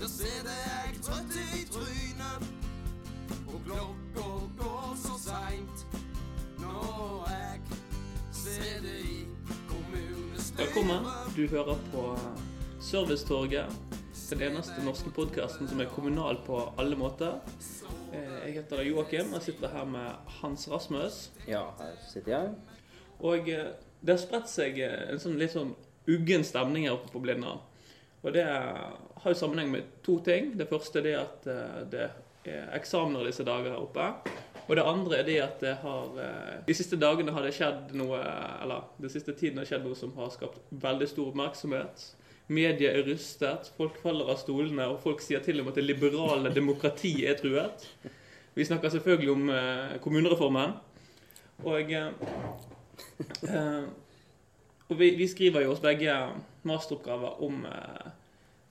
Der sitter jeg trøtt i trynet, og klokka går så seint. Når jeg sitter i kommunestyret Velkommen. Du hører på Servicetorget. Den eneste norske podkasten som er kommunal på alle måter. Eh, Jeg heter Joakim og sitter her med Hans Rasmus. Ja, her sitter jeg. Og eh, det har spredt seg eh, en sånn litt sånn uggen stemning her oppe på Blindern. Og det har jo sammenheng med to ting. Det første er at eh, det er eksamener disse dager her oppe. Og det andre er det at det har eh, De siste dagene har det skjedd noe Eller den siste tiden har skjedd noe som har skapt veldig stor oppmerksomhet. Media er rystet, folk faller av stolene, og folk sier til og med at det liberale demokratiet er truet. Vi snakker selvfølgelig om eh, kommunereformen. Og og vi, vi skriver jo oss begge masteroppgaver om eh,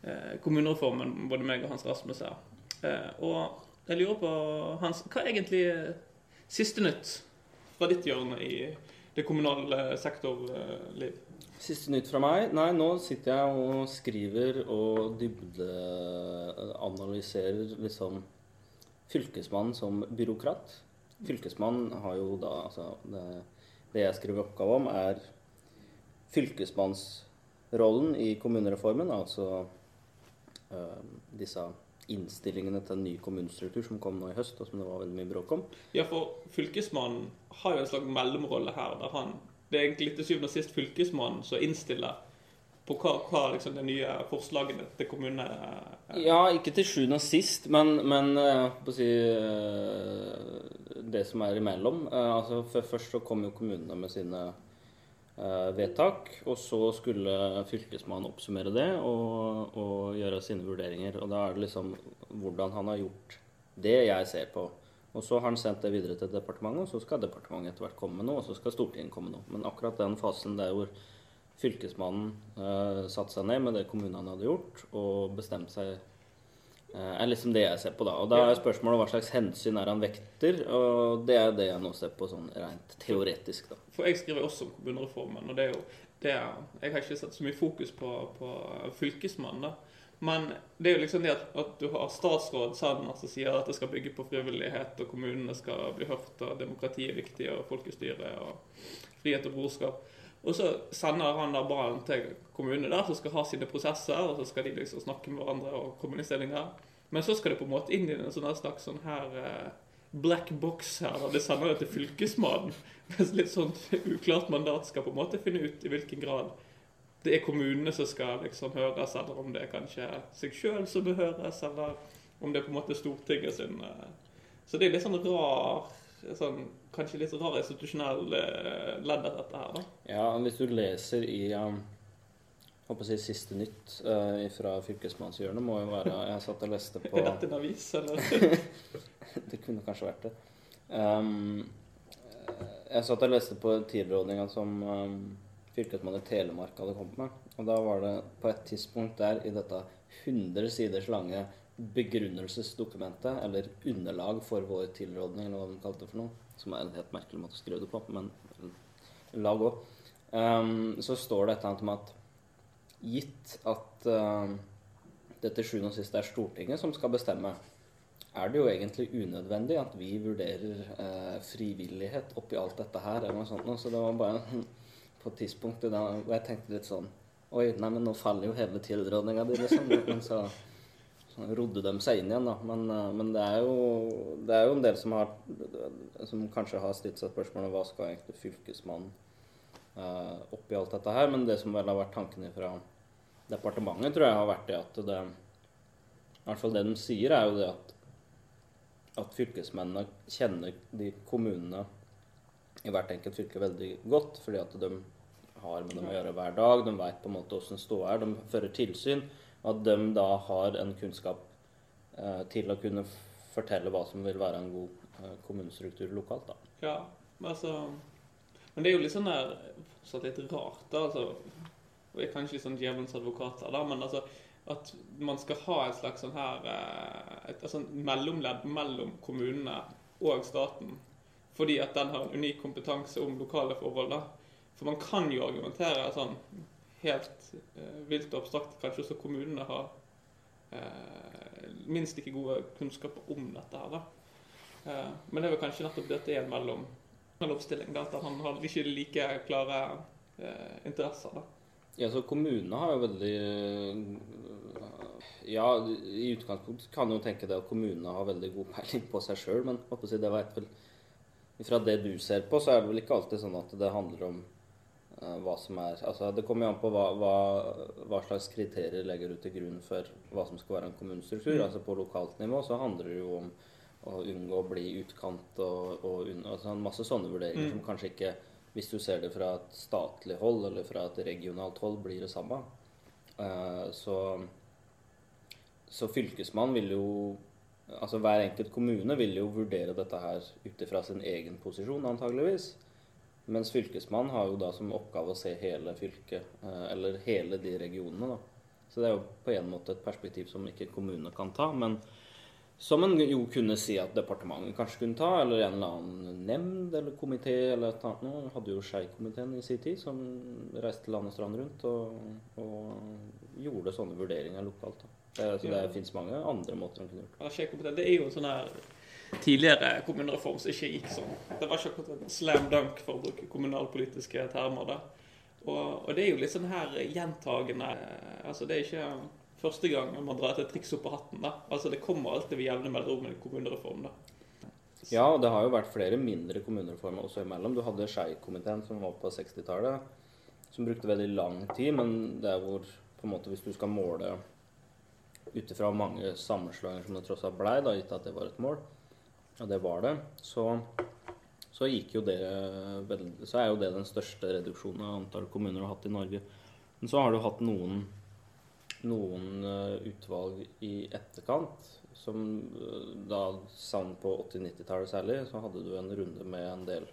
eh, kommunereformen, både meg og Hans Rasmus her. Eh, og jeg lurer på, Hans, hva er egentlig siste nytt fra ditt hjørne i det kommunale sektorliv? Siste nytt fra meg? Nei, nå sitter jeg og skriver og dybdeanalyserer liksom Fylkesmannen som byråkrat. Fylkesmannen har jo da altså det, det jeg skriver oppgave om, er fylkesmannsrollen i kommunereformen. Altså uh, disse innstillingene til en ny kommunestruktur som kom nå i høst, og som det var veldig mye bråk om. Ja, for fylkesmannen har jo en slags mellomrolle her, der han Det er egentlig til syvende og sist fylkesmannen som innstiller på hva, hva liksom de nye forslagene til kommunene er. Ja, ikke til sjuende og sist, men, men eh, på å si eh, det som er imellom. Eh, altså, Først så kom jo kommunene med sine eh, vedtak, og så skulle fylkesmannen oppsummere det og, og gjøre sine vurderinger. Og da er det liksom hvordan han har gjort det jeg ser på. Og så har han sendt det videre til departementet, og så skal departementet etter hvert komme med noe, og så skal Stortinget komme med noe. Men akkurat den fasen der hvor fylkesmannen eh, satte seg ned med det kommunene hadde gjort, og bestemte seg eh, er liksom det jeg ser på da. Og da er spørsmålet hva slags hensyn er han vekter, og det er det jeg nå ser på sånn rent teoretisk, da. For jeg skriver også om kommunereformen, og det er jo det er, Jeg har ikke satt så mye fokus på, på fylkesmannen, da. Men det er jo liksom det at, at du har statsråd Sanner som sier at det skal bygge på frivillighet, og kommunene skal bli hørt, og demokrati er viktig, og folkestyre og frihet og brorskap. Og så sender han da ballen til kommunene der, som skal ha sine prosesser, og så skal de liksom snakke med hverandre og i. Men så skal det på en måte inn i en sånn slags sånn her eh, black box her, og det sender det til fylkesmannen. Mens litt sånn uklart mandat skal på en måte finne ut i hvilken grad det er kommunene som skal liksom høres, eller om det er kanskje seg sjøl som behøres, eller om det er på en måte Stortinget sin eh. Så det er litt sånn rar sånn, Kanskje litt rar institusjonell eh, ledd av dette her, da. Ja, hvis du leser i um, håper å si Siste nytt uh, fra fylkesmannshjørnet, må jo være Jeg satt og leste på Er dette en avis, eller? Det kunne kanskje vært det. Um, jeg satt og leste på tilrådninga som um, fylkesmannen i Telemark hadde kommet med. Og da var det på et tidspunkt der i dette 100 siders lange begrunnelsesdokumentet, eller underlag for vår tilrådning, eller hva de kalte det for noe, som er en helt merkelig måte å skrive det på, men lag òg, um, så står det et eller annet om at gitt at uh, det til sjuende og sist er Stortinget som skal bestemme, er det jo egentlig unødvendig at vi vurderer uh, frivillighet oppi alt dette her, eller noe sånt. noe. Så det var bare på et tidspunkt da jeg tenkte litt sånn Oi, nei, men nå faller jo hele tilrådninga di, liksom. Men så rodde de seg inn igjen, da. Men, eh, men det, er jo, det er jo en del som har Som kanskje har stilt seg spørsmålet hva skal egentlig Fylkesmannen eh, oppi alt dette her? Men det som vel har vært tankene fra departementet, tror jeg har vært det at det I hvert fall det de sier, er jo det at at fylkesmennene kjenner de kommunene i hvert enkelt fylke veldig godt, fordi at de har med dem å gjøre hver dag. De vet på en måte hvordan ståa er. De fører tilsyn. At de da har en kunnskap eh, til å kunne fortelle hva som vil være en god eh, kommunestruktur lokalt. da. Ja, altså Men det er jo litt sånn der fortsatt litt rart, da. altså og Jeg er kanskje sånn djevelens advokat her, da, men altså at man skal ha et slags sånn her eh, et, et sånn mellomledd mellom kommunene og staten. Fordi at den har en unik kompetanse om lokale forhold. da. For man kan jo argumentere sånn helt eh, vilt og abstrakt kanskje også kommunene har eh, minst like gode kunnskaper om dette her. da. Eh, men det er vel kanskje nettopp dette er en mellom, mellomoppstilling, at han har ikke like klare eh, interesser. da. Ja, så kommunene har jo veldig øh, Ja, i utgangspunktet kan jo tenke det at kommunene har veldig god peiling på seg sjøl, men håper å si, det vet vel Fra det du ser på, så er det vel ikke alltid sånn at det handler om hva som er Altså, det kommer jo an på hva, hva, hva slags kriterier legger du til grunn for hva som skal være en kommunestruktur. Mm. Altså på lokalt nivå så handler det jo om å unngå å bli utkant og, og unn- altså masse sånne vurderinger Mm. som kanskje ikke hvis du ser det fra et statlig hold eller fra et regionalt hold, blir det samme. Uh, Så, så fylkesmannen vil jo Altså hver enkelt kommune vil jo vurdere dette her ut ifra sin egen posisjon, antageligvis. Mens fylkesmannen har jo da som oppgave å se hele fylket, eh, eller hele de regionene, da. Så det er jo på en måte et perspektiv som ikke kommunene kan ta. Men som en jo kunne si at departementet kanskje kunne ta, eller en eller annen nemnd eller komité eller et annet noe. Hadde jo Skei-komiteen i sin tid, som reiste land og strand rundt og, og gjorde sånne vurderinger lokalt. Da. Så det Ja. fins mange andre måter en kunne gjort det. Ja, Skeikompetent, Det er jo en sånn her tidligere kommunereform som ikke gikk sånn. Det var ikke akkurat en slam dunk, for å bruke kommunalpolitiske termer. da. Og, og det er jo litt sånn her gjentagende eh, Altså, det er ikke første gang man drar et triks opp av hatten. da. Altså, Det kommer alltid ved jevne mellomrom en kommunereform. da. Ja, og det har jo vært flere mindre kommunereformer også imellom. Du hadde Skei-komiteen som var på 60-tallet, som brukte veldig lang tid, men det er hvor på en måte hvis du skal måle ut ifra mange sammenslåinger som det tross alt blei, gitt at det var et mål, og det var det, så, så det Så er jo det den største reduksjonen av antall kommuner du har hatt i Norge. Men så har du hatt noen noen eh, utvalg i etterkant, som eh, da sånn på 80-90-tallet særlig, så hadde du en runde med en del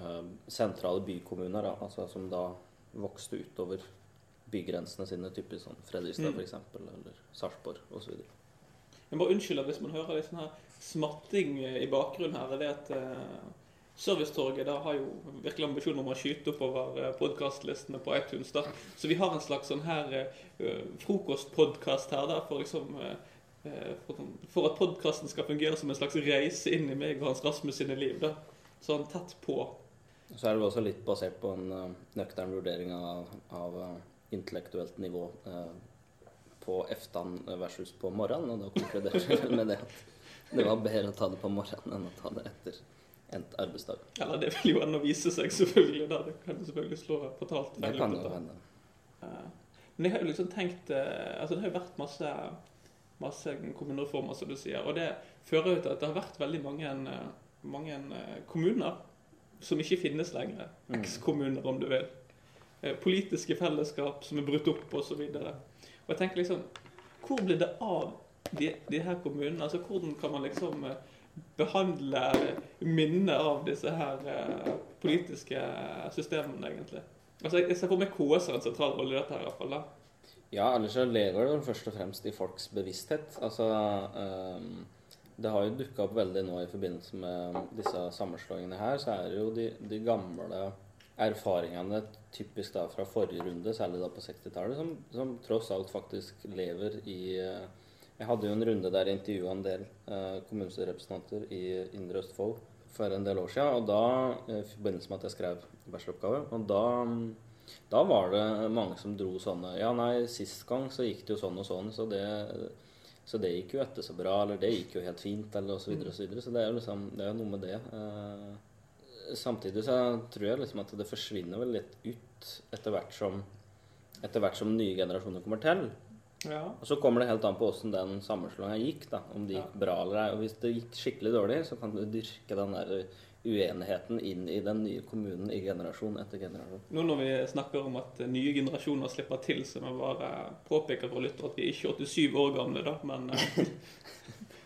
eh, sentrale bykommuner, da, altså som da vokste utover bygrensene sine, typisk sånn Fredrikstad Mm. eksempel, eller Sarpsborg osv. Jeg bare unnskyld hvis man hører litt sånn her smatting i bakgrunnen her. er det at uh, Servicetorget da har jo virkelig ambisjoner om å skyte oppover podkastlistene på iTunes. da. Så vi har en slags sånn her uh, frokostpodkast her da, for liksom eh, eh, for, at podkasten skal fungere som en slags reise inn i meg og Hans Rasmus sine liv. da. Sånn tett på. Så er det også litt basert på en eh, nøktern vurdering av, av eh, intellektuelt nivå eh, på eftan versus på morgenen, og da konkluderer vi med det at det var bedre å ta det på morgenen enn å ta det etter endt arbeidsdag. Eller det vil jo ennå vise seg, selvfølgelig. da. Det kan selvfølgelig slå fatalt Det kan jo hende. Men jeg har jo liksom tenkt eh, Altså, det har jo vært masse, masse kommunereformer, som du sier. Og det fører jo til at det har vært veldig mange, eh, mange eh, kommuner som ikke finnes lenger. Mm. Eks-kommuner, om du vil. Politiske fellesskap som er brutt opp, osv. Og, så og jeg tenker liksom Hvor blir det av de, de her kommunene? Altså, Hvordan kan man liksom eh, behandle minnet av disse her eh, politiske systemene, egentlig? Altså, Jeg ser for meg KS har en sentral rolle i dette, her, i hvert fall. da. Ja, ellers så lever det først og fremst i folks bevissthet. Altså ehm, Det har jo dukka opp veldig nå i forbindelse med disse sammenslåingene her, så er det jo de, de gamle erfaringene typisk da fra forrige runde, særlig da på 60-tallet, som, som tross alt faktisk lever i eh, Jeg hadde jo en runde der jeg intervjua en del eh, kommunestyrerepresentanter i Indre Østfold for en del år siden, og da, eh, i forbindelse med at jeg skrev bacheloroppgave, og da da var det mange som dro sånne Ja, nei, sist gang så gikk det jo sånn og sånn, så det, så det gikk jo etter så bra, eller det gikk jo helt fint, eller osv. Så, videre, og så, videre. så det er jo liksom Det er noe med det. Eh, samtidig så tror jeg liksom at det forsvinner vel litt ut etter hvert som etter hvert som nye generasjoner kommer til. Ja. Og så kommer det helt an på åssen den sammenslåinga gikk, da. Om det gikk bra eller ei. Og hvis det gikk skikkelig dårlig, så kan du dyrke den der uenigheten inn i den nye kommunen i generasjon etter generasjon. Nå når vi snakker om at nye generasjoner slipper til, så må jeg bare påpeke for lyttere at vi er ikke 87 år gamle, da, men eh,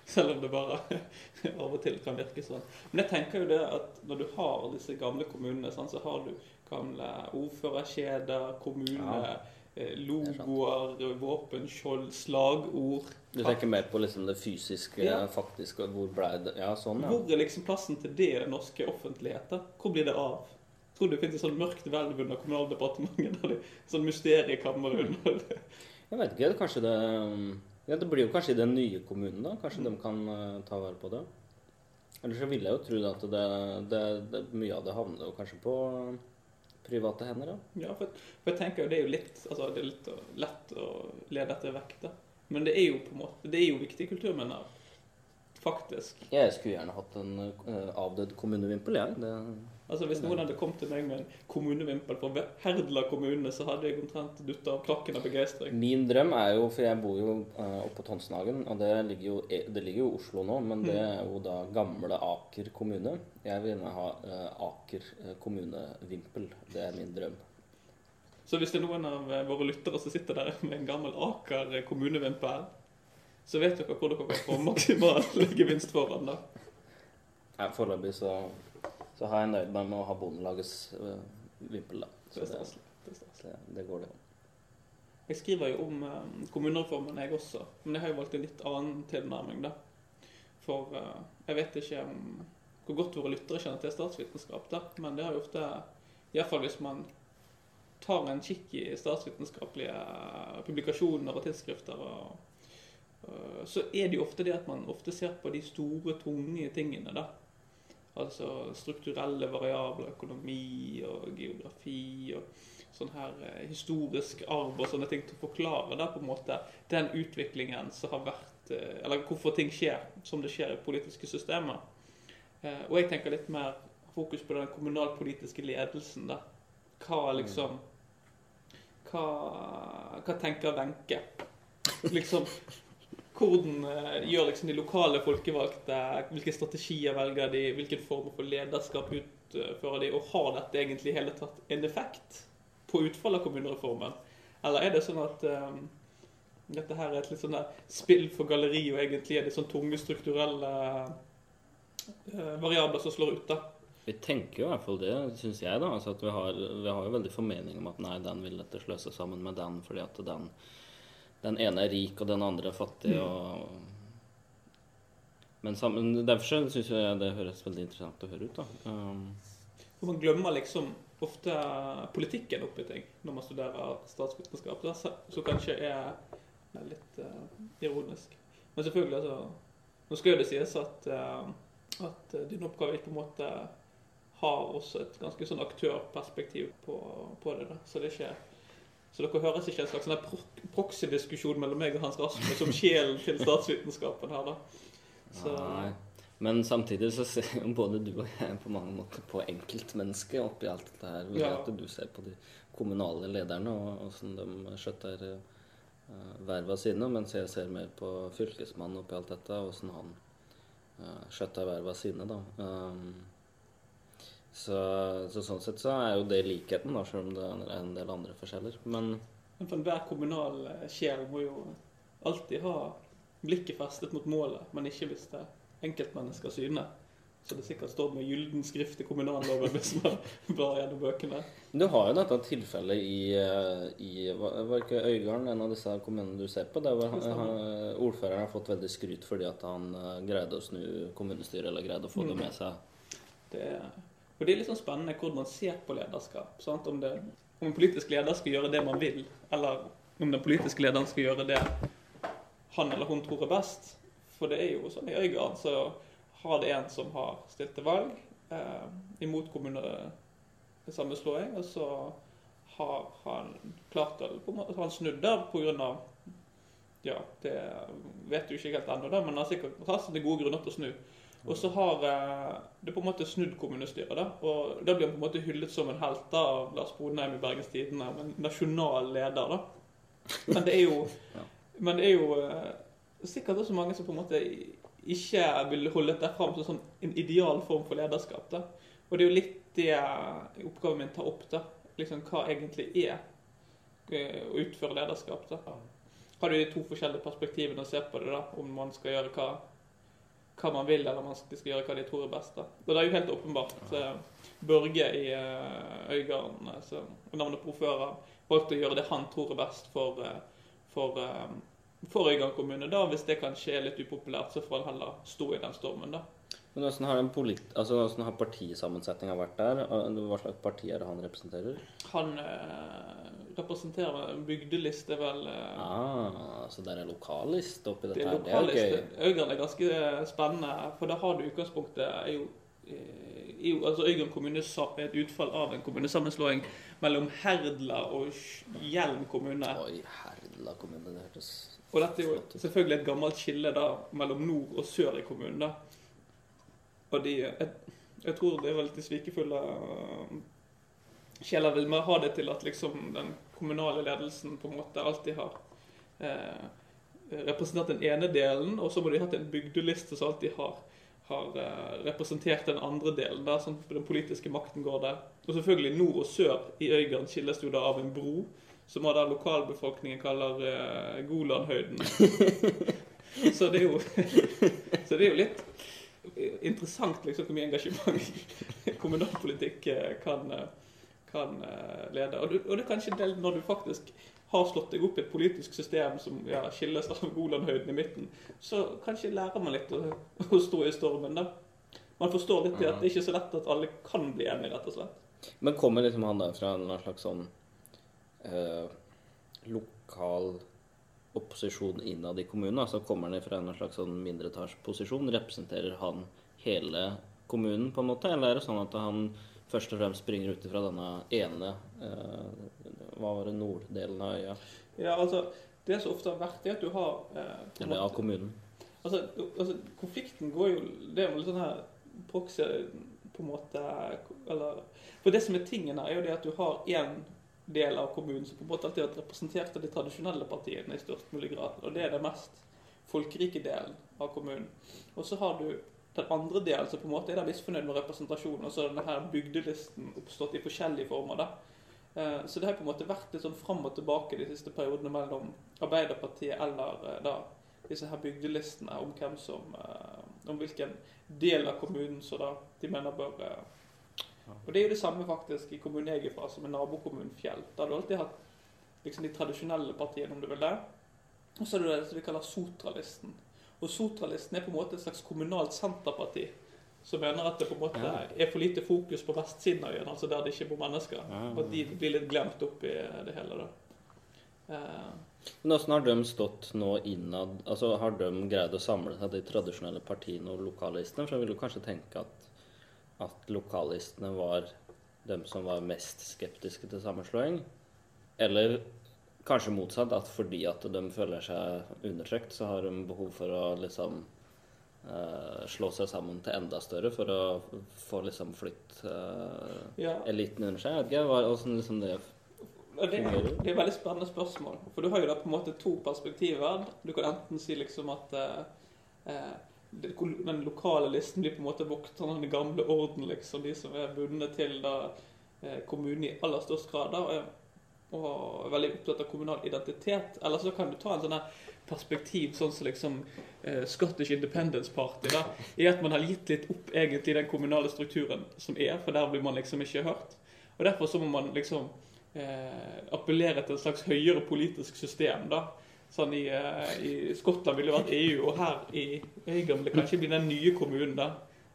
Selv om det bare av og til kan virke sånn. Men jeg tenker jo det at når du har disse gamle kommunene, sånn, så har du gamle ordførerkjeder, kommune, Ja. Eh, logoer, våpenskjold, slagord. Du tenker mer på liksom det fysiske, Ja. faktiske, hvor ble det Ja, sånn, ja. Hvor er liksom plassen til det i den norske offentligheten? Hvor blir det av? Tror du det finnes et sånn mørkt hvelv under Kommunaldepartementet? der det- Sånn mysteriekammer under det? Jeg vet ikke, kanskje det ja, Det blir jo kanskje i den nye kommunen, da. Kanskje de kan eh, ta vare på det. Ellers så ville jeg jo tro at det, det, det, mye av det havner jo kanskje på private hender, da. Ja, for, for jeg tenker jo det er jo litt, altså det er litt lett å lede dette vekk, da. Men det er jo på en måte, det er jo viktige kulturminner, faktisk. Jeg skulle gjerne hatt en uh, avdød kommunevimpel, jeg. Det, Altså Hvis noen hadde kommet til meg med en kommunevimpel fra Herdla kommune, så hadde jeg omtrent dutta av klakken av begeistring. Min drøm er jo, for jeg bor jo eh, oppe på Tonsenhagen, og det ligger jo det ligger jo Oslo nå, men det er jo da gamle Aker kommune. Jeg vil gjerne ha eh, Aker eh, kommunevimpel. Det er min drøm. Så hvis det er noen av våre lyttere som sitter der med en gammel Aker kommunevimpel, så vet dere hvor dere kan få maksimal gevinst foran, da. Foreløpig så, så har jeg nøyd meg med å ha Bondelagets uh, vimpel, da. Det Så er det, staselig. Det er det, det går, det. Jeg skriver jo om eh, kommunereformen, jeg også. Men jeg har jo valgt en litt annen tilnærming, da. For eh, jeg vet ikke om, hvor godt våre lyttere kjenner til statsvitenskap, da. Men det har jo ofte Iallfall hvis man tar en kikk i statsvitenskapelige publikasjoner og tidsskrifter, og, eh, så er det jo ofte det at man ofte ser på de store, tunge tingene, da. Altså strukturelle variabler, økonomi og geografi og sånn her eh, historisk arv og sånne ting til å forklare da, på en måte den utviklingen som har vært eh, Eller hvorfor ting skjer som det skjer i politiske systemer. Eh, og jeg tenker litt mer fokus på den kommunalpolitiske ledelsen. da. Hva liksom Hva, hva tenker Wenche? Liksom hvordan eh, gjør liksom de lokale folkevalgte Hvilke strategier velger de? Hvilken form for lederskap utfører de? Og har dette egentlig i hele tatt en effekt på utfallet av kommunereformen? Eller er det sånn at um, dette her er et litt sånn spill for galleri, og egentlig er det sånn tunge strukturelle uh, variabler som slår ut, da? Vi tenker jo i hvert fall det, syns jeg. da, altså at vi har, vi har jo veldig formening om at nei, den vil dette sløse sammen med den fordi at den, den ene er rik og den andre er fattig. og... Men sammen, derfor så syns jeg det høres veldig interessant å høre ut. da. Um, For man glemmer liksom ofte politikken oppi ting når man studerer statsvitenskap, så kanskje er litt uh, ironisk. Men selvfølgelig, altså Nå skal jo det sies at, uh, at din oppgave på en måte har også et ganske sånn aktørperspektiv på, på det. da, Så det er ikke så dere høres ikke en slags sånn pro- proxy-diskusjon mellom meg og Hans Rasmus om sjelen til statsvitenskapen her, da. Så, Nei. Men samtidig så ser jo både du og jeg på mange måter på enkeltmennesket oppi alt dette her. Ja. at du ser på de kommunale lederne og åssen de skjøtter uh, verva sine, mens jeg ser mer på fylkesmannen oppi alt dette, og åssen han uh, skjøtter verva sine, da. Um, så, så sånn sett så er jo det likheten, da, selv om det er en del andre forskjeller. Men Men for enhver kommunal eh, sjel må jo alltid ha blikket festet mot målet, men ikke hvis det er enkeltmenneskers syne. Så det sikkert står med gylden skrift i kommunalloven hvis man blar gjennom bøkene. Du har jo dette tilfellet i, eh, i Var var ikke Øygarden en av disse kommunene du ser på? Der han, Det han, ordføreren har fått veldig skryt fordi at han eh, greide å snu kommunestyret, eller greide å få det Mm. med seg. Det og det er litt sånn spennende hvordan man ser på lederskap. Om, det, om en politisk leder skal gjøre det man vil, eller om den politiske lederen skal gjøre det han eller hun tror er best. For det er jo sånn i Øygarden så har det en som har stilt til valg eh, imot kommunesammenslåing, og så har han klart å han snudd der av ja, det vet du ikke helt ennå, men han har sikkert hatt sine gode grunner til å snu. Og så har eh, det på en måte snudd kommunestyret. da, og Da blir han på en måte hyllet som en helt da, av Lars Brodheim i Bergens Tidende, en nasjonal leder. da. Men det er jo, men det er jo eh, sikkert også mange som på en måte ikke vil holde det fram som sånn en ideal form for lederskap. da. Og det er jo litt det oppgaven min tar opp. da, liksom Hva egentlig er eh, å utføre lederskap. da. Har du de to forskjellige perspektivene å se på det, da, om man skal gjøre hva hva man vil, eller man skal gjøre hva de tror er best. da. Og det er jo helt åpenbart. eh, Børge i eh, Øygarden, eh, navnet på ordføreren, valgte å gjøre det han tror er best for, for, for Øygarden kommune. da, Hvis det kanskje er litt upopulært, så får han heller stå i den stormen, da. Men hvordan har, den polit altså, har partisammensetninga vært der? Hva slags parti er det han representerer? Han eh, representerer en bygdeliste, vel eh, Ah, så det er lokalliste oppi dette. Det er lokalliste. Øygarden er ganske spennende, for da har du utgangspunktet er jo, eh, er jo altså Øygarden kommune er et utfall av en kommunesammenslåing mellom Herdla og Hjelm kommune. Oi, Herdla kommune, det hørtes Og dette er jo selvfølgelig et gammelt skille da mellom nord og sør i kommunen. da. Og de, jeg, jeg tror det er veldig svikefulle kjeller sjeler vil mer ha det til at liksom den kommunale ledelsen på en måte alltid har eh, representert den ene delen, og så må de ha hatt en bygdeliste som alltid har, har eh, representert den andre delen. der, sånn Den politiske makten går der. Og selvfølgelig nord og sør i Øygarden skilles jo da av en bro, som da lokalbefolkningen kaller eh, Golanhøyden. så, det er jo, så det er jo litt interessant liksom, hvor mye engasjement kommunalpolitikk eh, kan, eh, kan eh, lede. Og, du, og det er kanskje det når du faktisk har slått deg opp i et politisk system som ja, skilles av Golandhøyden i midten, så kanskje lærer man litt å, å stå i stormen. da. Man forstår litt at det ikke er så lett at alle kan bli enige, rett og slett. Men kommer liksom han der fra en slags sånn eh, lokal opposisjon innad i kommunen? Altså kommer han fra en slags sånn mindretallsposisjon? Representerer han hele kommunen, på en måte? Eller er det sånn at han først og fremst springer ut fra denne ene eh, Hva var det, norddelen av øya? Ja, altså, Det som ofte har vært, er at du har eh, Eller av kommunen? Altså, altså, konflikten går jo Det er jo litt sånn her proxy på en måte Eller For det som er tingen her, er jo det at du har én del av kommunen som på en måte alltid har vært representert av de tradisjonelle partiene i størst mulig grad. Og det er den mest folkerike delen av kommunen. Og så har du den andre delen som på en måte er der misfornøyd med representasjonen. Og så har denne bygdelisten oppstått i forskjellige former. da. Eh, Så det har på en måte vært litt sånn fram og tilbake de siste periodene mellom Arbeiderpartiet eller eh, da disse her bygdelistene om hvem som eh, om hvilken del av kommunen som da de mener bør Og det er jo det samme faktisk i kommunen jeg er fra, som er nabokommunen Fjell. Da har du alltid hatt liksom de tradisjonelle partiene, om du vil det. Og så er det det som vi kaller Sotralisten. Og Sotralisten er på en måte et slags kommunalt senterparti. Som mener at det på en måte Ja. er for lite fokus på vestsiden av øyen, altså der det ikke bor mennesker. Ja. Og at de blir litt glemt oppi det hele. da. Eh, Men Hvordan har de stått nå innad Altså Har de greid å samle seg, de tradisjonelle partiene og lokallistene? For jeg vil jo kanskje tenke at, at lokalistene var dem som var mest skeptiske til sammenslåing. Eller kanskje motsatt, at fordi at de føler seg undertrykt, så har de behov for å liksom eh, slå seg sammen til enda større for å få liksom flytt eh, ja. eliten under seg. Jeg vet ikke hva- liksom det Det, det er et veldig spennende spørsmål. For du har jo da på en måte to perspektiver. Du kan enten si liksom at eh, eh, den lokale listen blir på en måte vokterne av den gamle orden, liksom. De som er bundet til da eh, kommunen i aller størst grad. da, og, er veldig opptatt av kommunal identitet. Eller så kan du ta en sånn perspektiv sånn som liksom eh, Scottish Independence Party. da, I at man har gitt litt opp egentlig den kommunale strukturen som er, for der blir man liksom ikke hørt. Og derfor så må man liksom eh, appellere til et slags høyere politisk system. da. Sånn i, eh, I Skottland ville det vært EU, og her i Øygarden vil det kanskje bli den nye kommunen. da.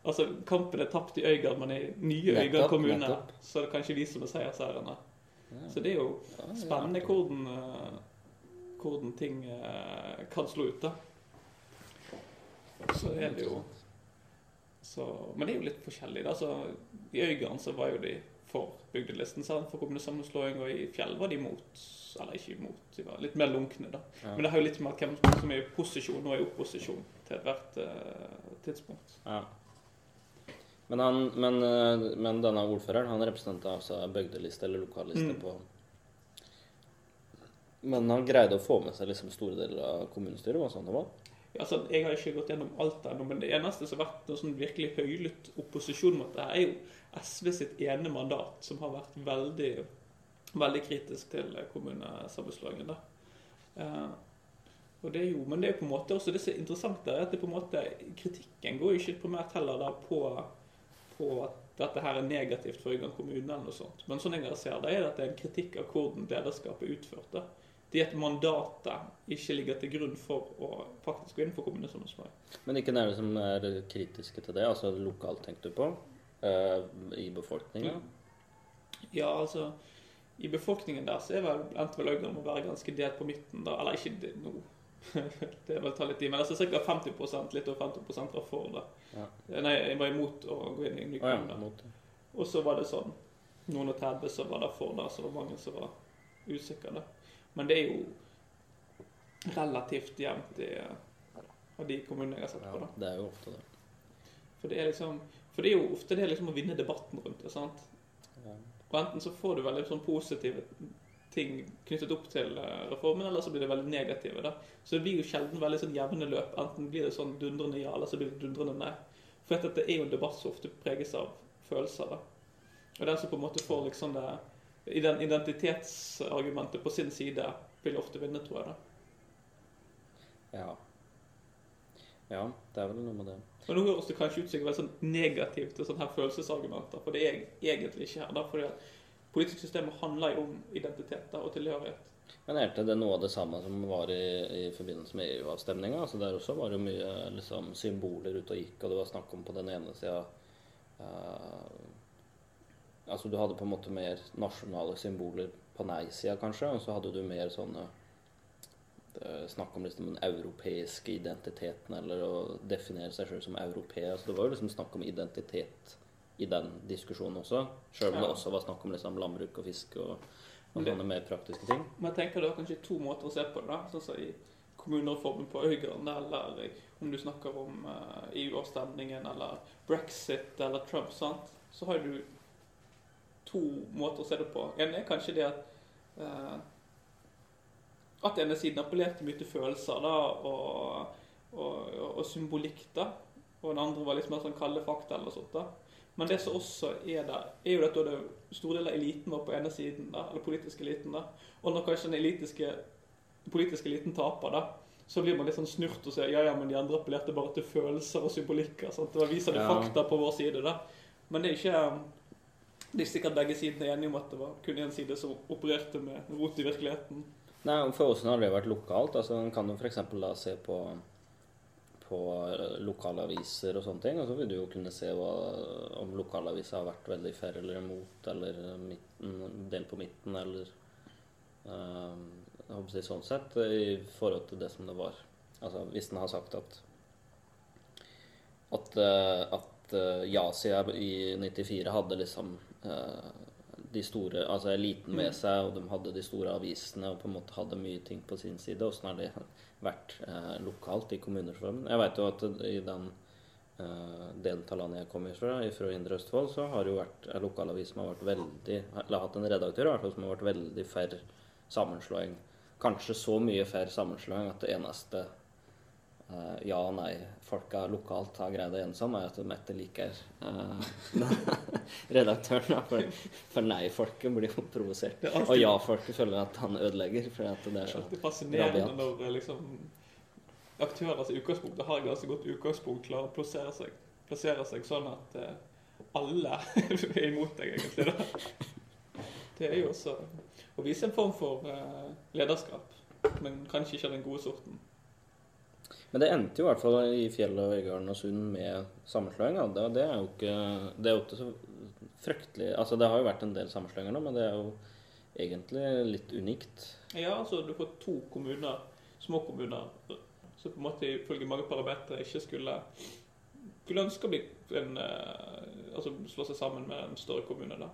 Altså, Kampen er tapt i Øygarden, men i nye Øygarden kommune så er det kanskje vi som er seiersherrene. Så det er jo spennende hvordan, eh, hvordan ting eh, kan slå ut, da. Så er det jo så, Men det er jo litt forskjellig. da. Så I Øygarden så var jo de for bygdelisten, sant? for kommunesammenslåing, og i Fjell var de imot. Eller ikke imot, de var litt mer lunkne, da. Ja. Men det har jo litt med hvem som er i posisjon og i opposisjon til ethvert uh, tidspunkt. Ja. Men, han, men, eh, men denne ordføreren han representerte altså bygdeliste eller lokalliste Mm. på Men han greide å få med seg liksom store deler av kommunestyret? Var sånn det var? Ja, altså, jeg har ikke gått gjennom alt ennå, men det eneste som har vært noe sånn virkelig høylytt opposisjon mot det, er jo SV sitt ene mandat, som har vært veldig, veldig kritisk til kommunesammenslåingen. Eh, og det er jo, men det er på en måte også det som er interessant, der, er at det på en måte, kritikken går jo ikke primært heller da på, på at dette her er negativt for Øygarden kommune, eller noe sånt. Men sånn jeg ser det, er at det er en kritikk av hvordan lederskapet er utført. da. det at mandatet ikke ligger til grunn for å faktisk gå inn for kommunesammenslåing. Men hvilke er det som er kritiske til det? Altså lokalt, tenkte du på? Eh, I befolkningen? Ja, altså I befolkningen der så er vel endte vel Øygarden å være ganske delt på midten. da, Eller ikke det, nå. det å ta litt tid, men altså ca. 50% litt over 50 var for det. Ja. Nei, jeg var imot å gå inn i en ny ja, kommune. det. Og så var det sånn noen og 30 som var der for det, så var det mange som var usikre. Men det er jo relativt jevnt i eh, av de kommunene jeg har sett på. Ja, da. det er jo ofte det. For det er liksom For det er jo ofte det liksom å vinne debatten rundt det. sant? Og enten så får du veldig sånn positive ting knyttet opp til eh, reformen, eller så blir det veldig negative. da. Så det blir jo sjelden veldig sånn jevne løp. Enten blir det sånn dundrende ja, eller så blir det dundrende nei. For at dette er jo en debatt som ofte preges av følelser. da. Og den som på en måte får liksom det i den identitetsargumentet på sin side, vil ofte vinne, tror jeg. da. Ja. ja, det er vel noe med det. Og nå høres det kanskje ut som sånn negativt til sånne her følelsesargumenter, for det er egentlig ikke her. da, fordi at Politisk systemet handler jo om identitet og tilhørighet. Men er det noe av det samme som var i, i forbindelse med EU-avstemninga? Altså der også var det mye liksom, symboler ute og gikk, og det var snakk om på den ene sida Altså du hadde på en måte mer nasjonale symboler på nei-sida, kanskje, og så hadde du mer sånne Snakk om liksom den europeiske identiteten, eller å definere seg sjøl som europeer. Altså, det var jo liksom snakk om identitet i den diskusjonen også. Sjøl om det også var snakk om liksom landbruk og fiske og, og sånne mer praktiske ting. Men jeg tenker det er kanskje to måter å se på det. sånn som i kommunereformen på Øygarden, eller om du snakker om eh, EU-avstemningen, eller brexit, eller Trump, sant? så har du to måter å se det på. En er kanskje det at eh, at ene siden appellerte mye til følelser da, og, og, og symbolikk. da, Og den andre var litt mer sånn kalde fakta eller sånt. da. Men det som også er der, er jo at store deler av eliten var på ene siden, da, eller politisk eliten. da, Og når kanskje den elitiske, politiske eliten taper, da, så blir man litt sånn snurt og sier ja, ja, men de andre appellerte bare til følelser og symbolikker. sant? Det viser det Ja. fakta på vår side, da. Men det er ikke Det er sikkert begge sidene er enige om at det var kun én side som opererte med rot i virkeligheten. Nei, For Åsen har det vært lokalt. altså En kan jo f.eks. se på, på lokalaviser og sånne ting. Og så vil du jo kunne se hva, om lokalaviser har vært veldig for eller imot, eller midten, del på midten, eller øh, si sånn sett, i forhold til det som det var. Altså Hvis den har sagt at at, eh, at eh, ja-sida i 94 hadde liksom eh, de store, altså eliten med Mm. seg, og de hadde de store avisene og på en måte hadde mye ting på sin side. Åssen har det vært eh, lokalt i kommunereformen? Jeg vet jo at i den eh, delen av landet jeg kommer fra, fra Indre Østfold, så har det jo vært en lokalavis som har vært veldig Eller hatt en redaktør hvert fall som har vært veldig for sammenslåing. Kanskje så mye for sammenslåing at det eneste eh, ja og nei-folka lokalt har greid å enes om, er at Mette liker eh, redaktøren. da, For, for nei-folket blir jo provosert. Det er Og ja-folket føler at han ødelegger. For at det det er så... Det er fascinerende rabiat. når eh, liksom, aktører som i utgangspunktet har et ganske godt utgangspunkt, klarer å plassere seg, plassere seg sånn at eh, alle er imot deg, egentlig. da. Det er jo også å vise en form for eh, lederskap, men kanskje ikke av den gode sorten. Men det endte jo i hvert fall i Fjell og Øygarden og Sund med sammenslåing. da. Det, er jo ikke Det er jo ikke så fryktelig Altså det har jo vært en del sammenslåinger nå, men det er jo egentlig litt unikt. Ja, altså du får to kommuner, små kommuner, som på en måte ifølge mange parametere ikke skulle skulle ønske å bli en, eh, altså slå seg sammen med en større kommune. da.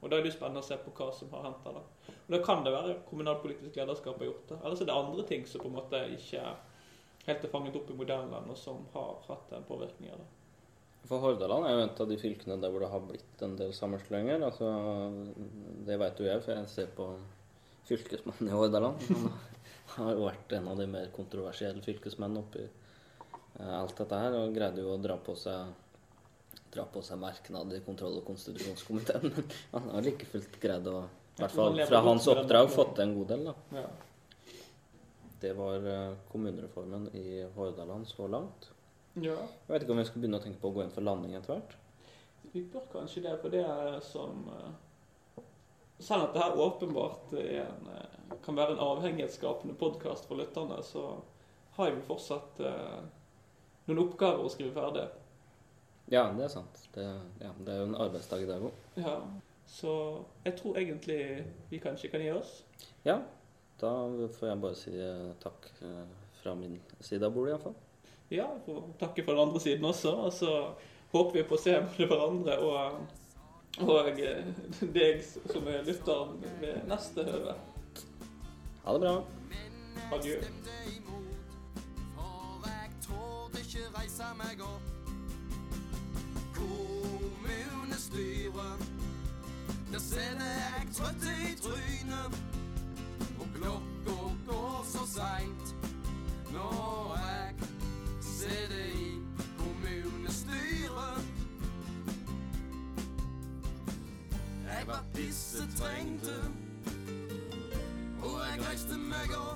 Og Da er det jo spennende å se på hva som har hendt da. Og Da kan det være kommunalpolitisk lederskap har gjort det. Ellers er det andre ting som på en måte ikke helt er fanget opp i moderne land, og som har hatt en påvirkning av det. For Hordaland er jo et av de fylkene der hvor det har blitt en del sammenslåinger. Altså, det vet jo jeg, for jeg ser på fylkesmannen i Hordaland. Han har jo vært en av de mer kontroversielle fylkesmennene oppi eh, alt dette her, og greide jo å dra på seg dra på seg merknad i kontroll- og konstitusjonskomiteen. Men han har like fullt greid å, i hvert fall fra hans oppdrag, fått til en god del. da. Ja. Det var eh, kommunereformen i Hordaland så langt. ja. Jeg vet ikke om vi skal begynne å tenke på å gå inn for landing etter hvert. Vi bør kanskje det, for det er som eh, Selv om dette her åpenbart en eh, kan være en avhengighetsskapende podkast for lytterne, så har vi fortsatt noen oppgaver å skrive ferdig. Ja, det er sant. Det, ja, det er jo en arbeidsdag i dag òg. Ja, så jeg tror egentlig vi kanskje kan gi oss. Ja, da får jeg bare si eh, takk eh, fra min side av bordet, iallfall. Ja, og takke for den andre siden også. Og så håper vi på å se hverandre og, og eh, deg som er lytteren ved neste høve. Ha det bra. Adjø. reise meg opp. Kommunestyret, der sender jeg trøtt reiste